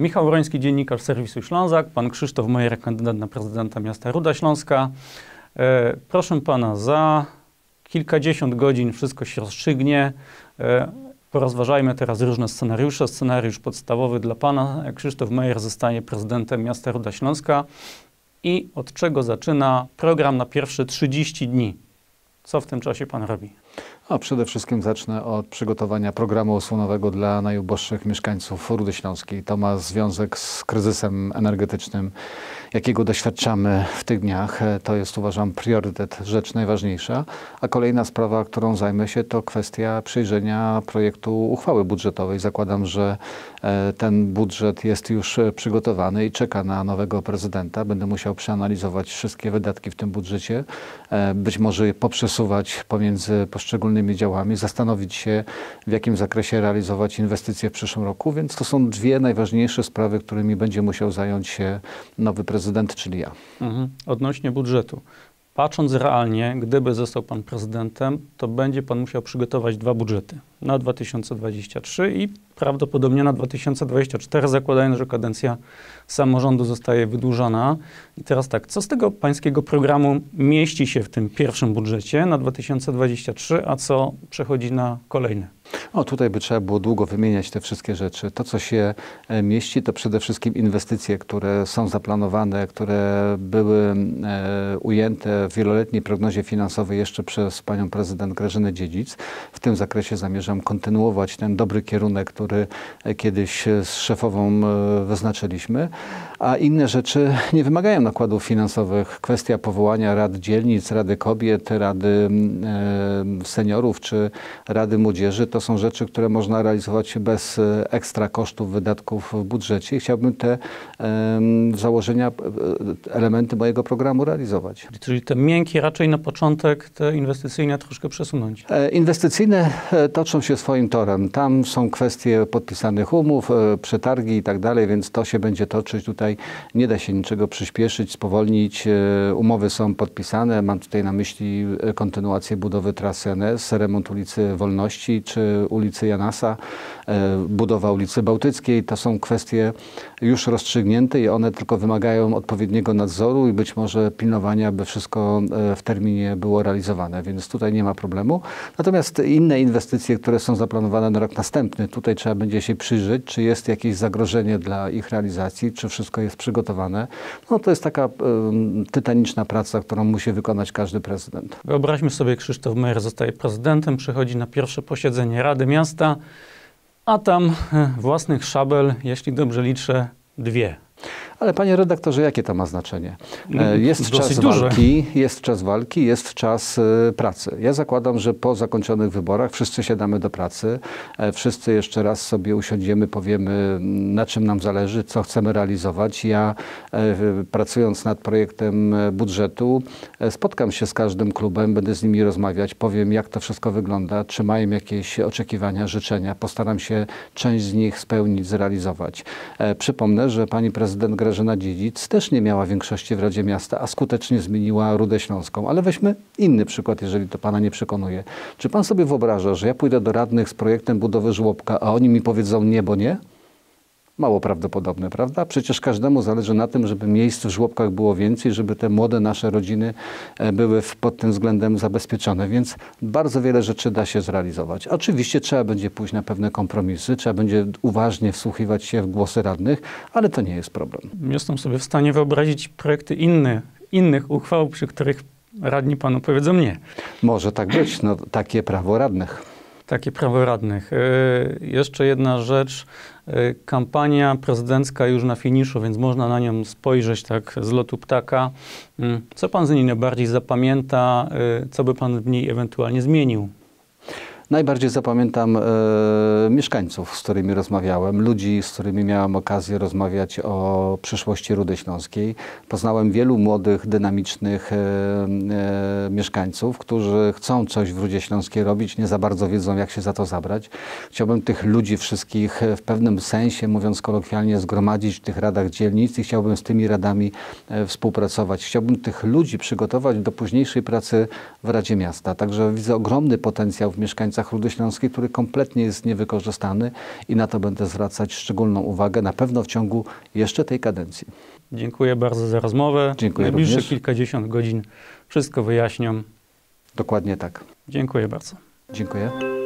Michał Wroński, dziennikarz serwisu Ślązak, pan Krzysztof Majer, kandydat na prezydenta miasta Ruda Śląska. E, proszę pana, za kilkadziesiąt godzin wszystko się rozstrzygnie. E, porozważajmy teraz różne scenariusze. Scenariusz podstawowy dla pana. Krzysztof Majer zostanie prezydentem miasta Ruda Śląska. I od czego zaczyna program na pierwsze 30 dni? Co w tym czasie pan robi? A przede wszystkim zacznę od przygotowania programu osłonowego dla najuboższych mieszkańców Rudy Śląskiej. To ma związek z kryzysem energetycznym, jakiego doświadczamy w tych dniach. To jest uważam priorytet, rzecz najważniejsza. A kolejna sprawa, którą zajmę się, to kwestia przyjrzenia projektu uchwały budżetowej. Zakładam, że e, ten budżet jest już przygotowany i czeka na nowego prezydenta. Będę musiał przeanalizować wszystkie wydatki w tym budżecie, e, być może poprzesuwać pomiędzy poszczególnymi działami, zastanowić się, w jakim zakresie realizować inwestycje w przyszłym roku. Więc to są dwie najważniejsze sprawy, którymi będzie musiał zająć się nowy prezydent, czyli ja. Mhm. Odnośnie budżetu. Patrząc realnie, gdyby został pan prezydentem, to będzie pan musiał przygotować dwa budżety na 2023 i prawdopodobnie na 2024, zakładając, że kadencja samorządu zostaje wydłużona. I teraz tak, co z tego pańskiego programu mieści się w tym pierwszym budżecie na 2023, a co przechodzi na kolejne? O, tutaj by trzeba było długo wymieniać te wszystkie rzeczy. To, co się e, mieści, to przede wszystkim inwestycje, które są zaplanowane, które były e, ujęte w wieloletniej prognozie finansowej jeszcze przez panią prezydent Grażynę Dziedzic. W tym zakresie zamierzam kontynuować ten dobry kierunek, który e, kiedyś z szefową wyznaczyliśmy. A inne rzeczy nie wymagają nakładów finansowych. Kwestia powołania rad dzielnic, Rady Kobiet, Rady Seniorów czy Rady Młodzieży to są rzeczy, które można realizować bez e, ekstra kosztów, wydatków w budżecie i chciałbym te założenia, e, elementy mojego programu realizować. Czyli te miękkie raczej na początek, te inwestycyjne troszkę przesunąć? E, inwestycyjne toczą się swoim torem. Tam są kwestie podpisanych umów, przetargi i tak dalej, więc to się będzie toczyć. Tutaj nie da się niczego przyspieszyć, spowolnić. Umowy są podpisane. Mam tutaj na myśli kontynuację budowy trasy NS, remont ulicy Wolności czy ulicy Janasa, e, budowa ulicy Bałtyckiej. To są kwestie już rozstrzygnięte i one tylko wymagają odpowiedniego nadzoru i być może pilnowania, aby wszystko e, w terminie było realizowane, więc tutaj nie ma problemu. Natomiast inne inwestycje, które są zaplanowane na rok następny, tutaj trzeba będzie się przyjrzeć, czy jest jakieś zagrożenie dla ich realizacji, czy wszystko jest przygotowane. No to jest taka tytaniczna praca, którą musi wykonać każdy prezydent. Wyobraźmy sobie, Krzysztof Meyer zostaje prezydentem, przychodzi na pierwsze posiedzenie Rady Miasta, a tam e, własnych szabel, jeśli dobrze liczę, dwie. Ale panie redaktorze, jakie to ma znaczenie? No, E, Jest dosyć czas duże. walki, jest czas walki, jest czas e, pracy. Ja zakładam, że po zakończonych wyborach wszyscy siadamy do pracy, e, wszyscy jeszcze raz sobie usiądziemy, powiemy na czym nam zależy, co chcemy realizować. Ja pracując nad projektem budżetu spotkam się z każdym klubem, będę z nimi rozmawiać, powiem jak to wszystko wygląda, czy mają jakieś oczekiwania, życzenia. Postaram się część z nich spełnić, zrealizować. Przypomnę, że pani prezydent Grażyna Dziedzic też nie miała większości w Radzie Miasta, a skutecznie zmieniła Rudę Śląską. Ale weźmy inny przykład, jeżeli to pana nie przekonuje. Czy pan sobie wyobraża, że ja pójdę do radnych z projektem budowy żłobka, a oni mi powiedzą nie, bo nie? Mało prawdopodobne, prawda? Przecież każdemu zależy na tym, żeby miejsc w żłobkach było więcej, żeby te młode nasze rodziny e, były pod tym względem zabezpieczone, więc bardzo wiele rzeczy da się zrealizować. Oczywiście trzeba będzie pójść na pewne kompromisy, trzeba będzie uważnie wsłuchiwać się w głosy radnych, ale to nie jest problem. Jestem sobie w stanie wyobrazić projekty inne, innych uchwał, przy których radni panu powiedzą nie. Może tak być, no takie prawo radnych. Takie prawo radnych. E, jeszcze jedna rzecz. E, kampania prezydencka już na finiszu, więc można na nią spojrzeć tak z lotu ptaka. Mm, Co pan z niej najbardziej zapamięta? E, Co by pan w niej ewentualnie zmienił? Najbardziej zapamiętam e, mieszkańców, z którymi rozmawiałem, ludzi, z którymi miałem okazję rozmawiać o przyszłości Rudy Śląskiej. Poznałem wielu młodych, dynamicznych e, e, mieszkańców, którzy chcą coś w Rudzie Śląskiej robić, nie za bardzo wiedzą, jak się za to zabrać. Chciałbym tych ludzi wszystkich e, w pewnym sensie, mówiąc kolokwialnie, zgromadzić w tych radach dzielnic i chciałbym z tymi radami e, współpracować. Chciałbym tych ludzi przygotować do późniejszej pracy w Radzie Miasta. Także widzę ogromny potencjał w mieszkańcach miejscach Rudy Śląskiej, który kompletnie jest niewykorzystany i na to będę zwracać szczególną uwagę, na pewno w ciągu jeszcze tej kadencji. Dziękuję bardzo za rozmowę. Dziękuję Najbliższe również. kilkadziesiąt godzin wszystko wyjaśnią. Dokładnie tak. Dziękuję bardzo. Dziękuję.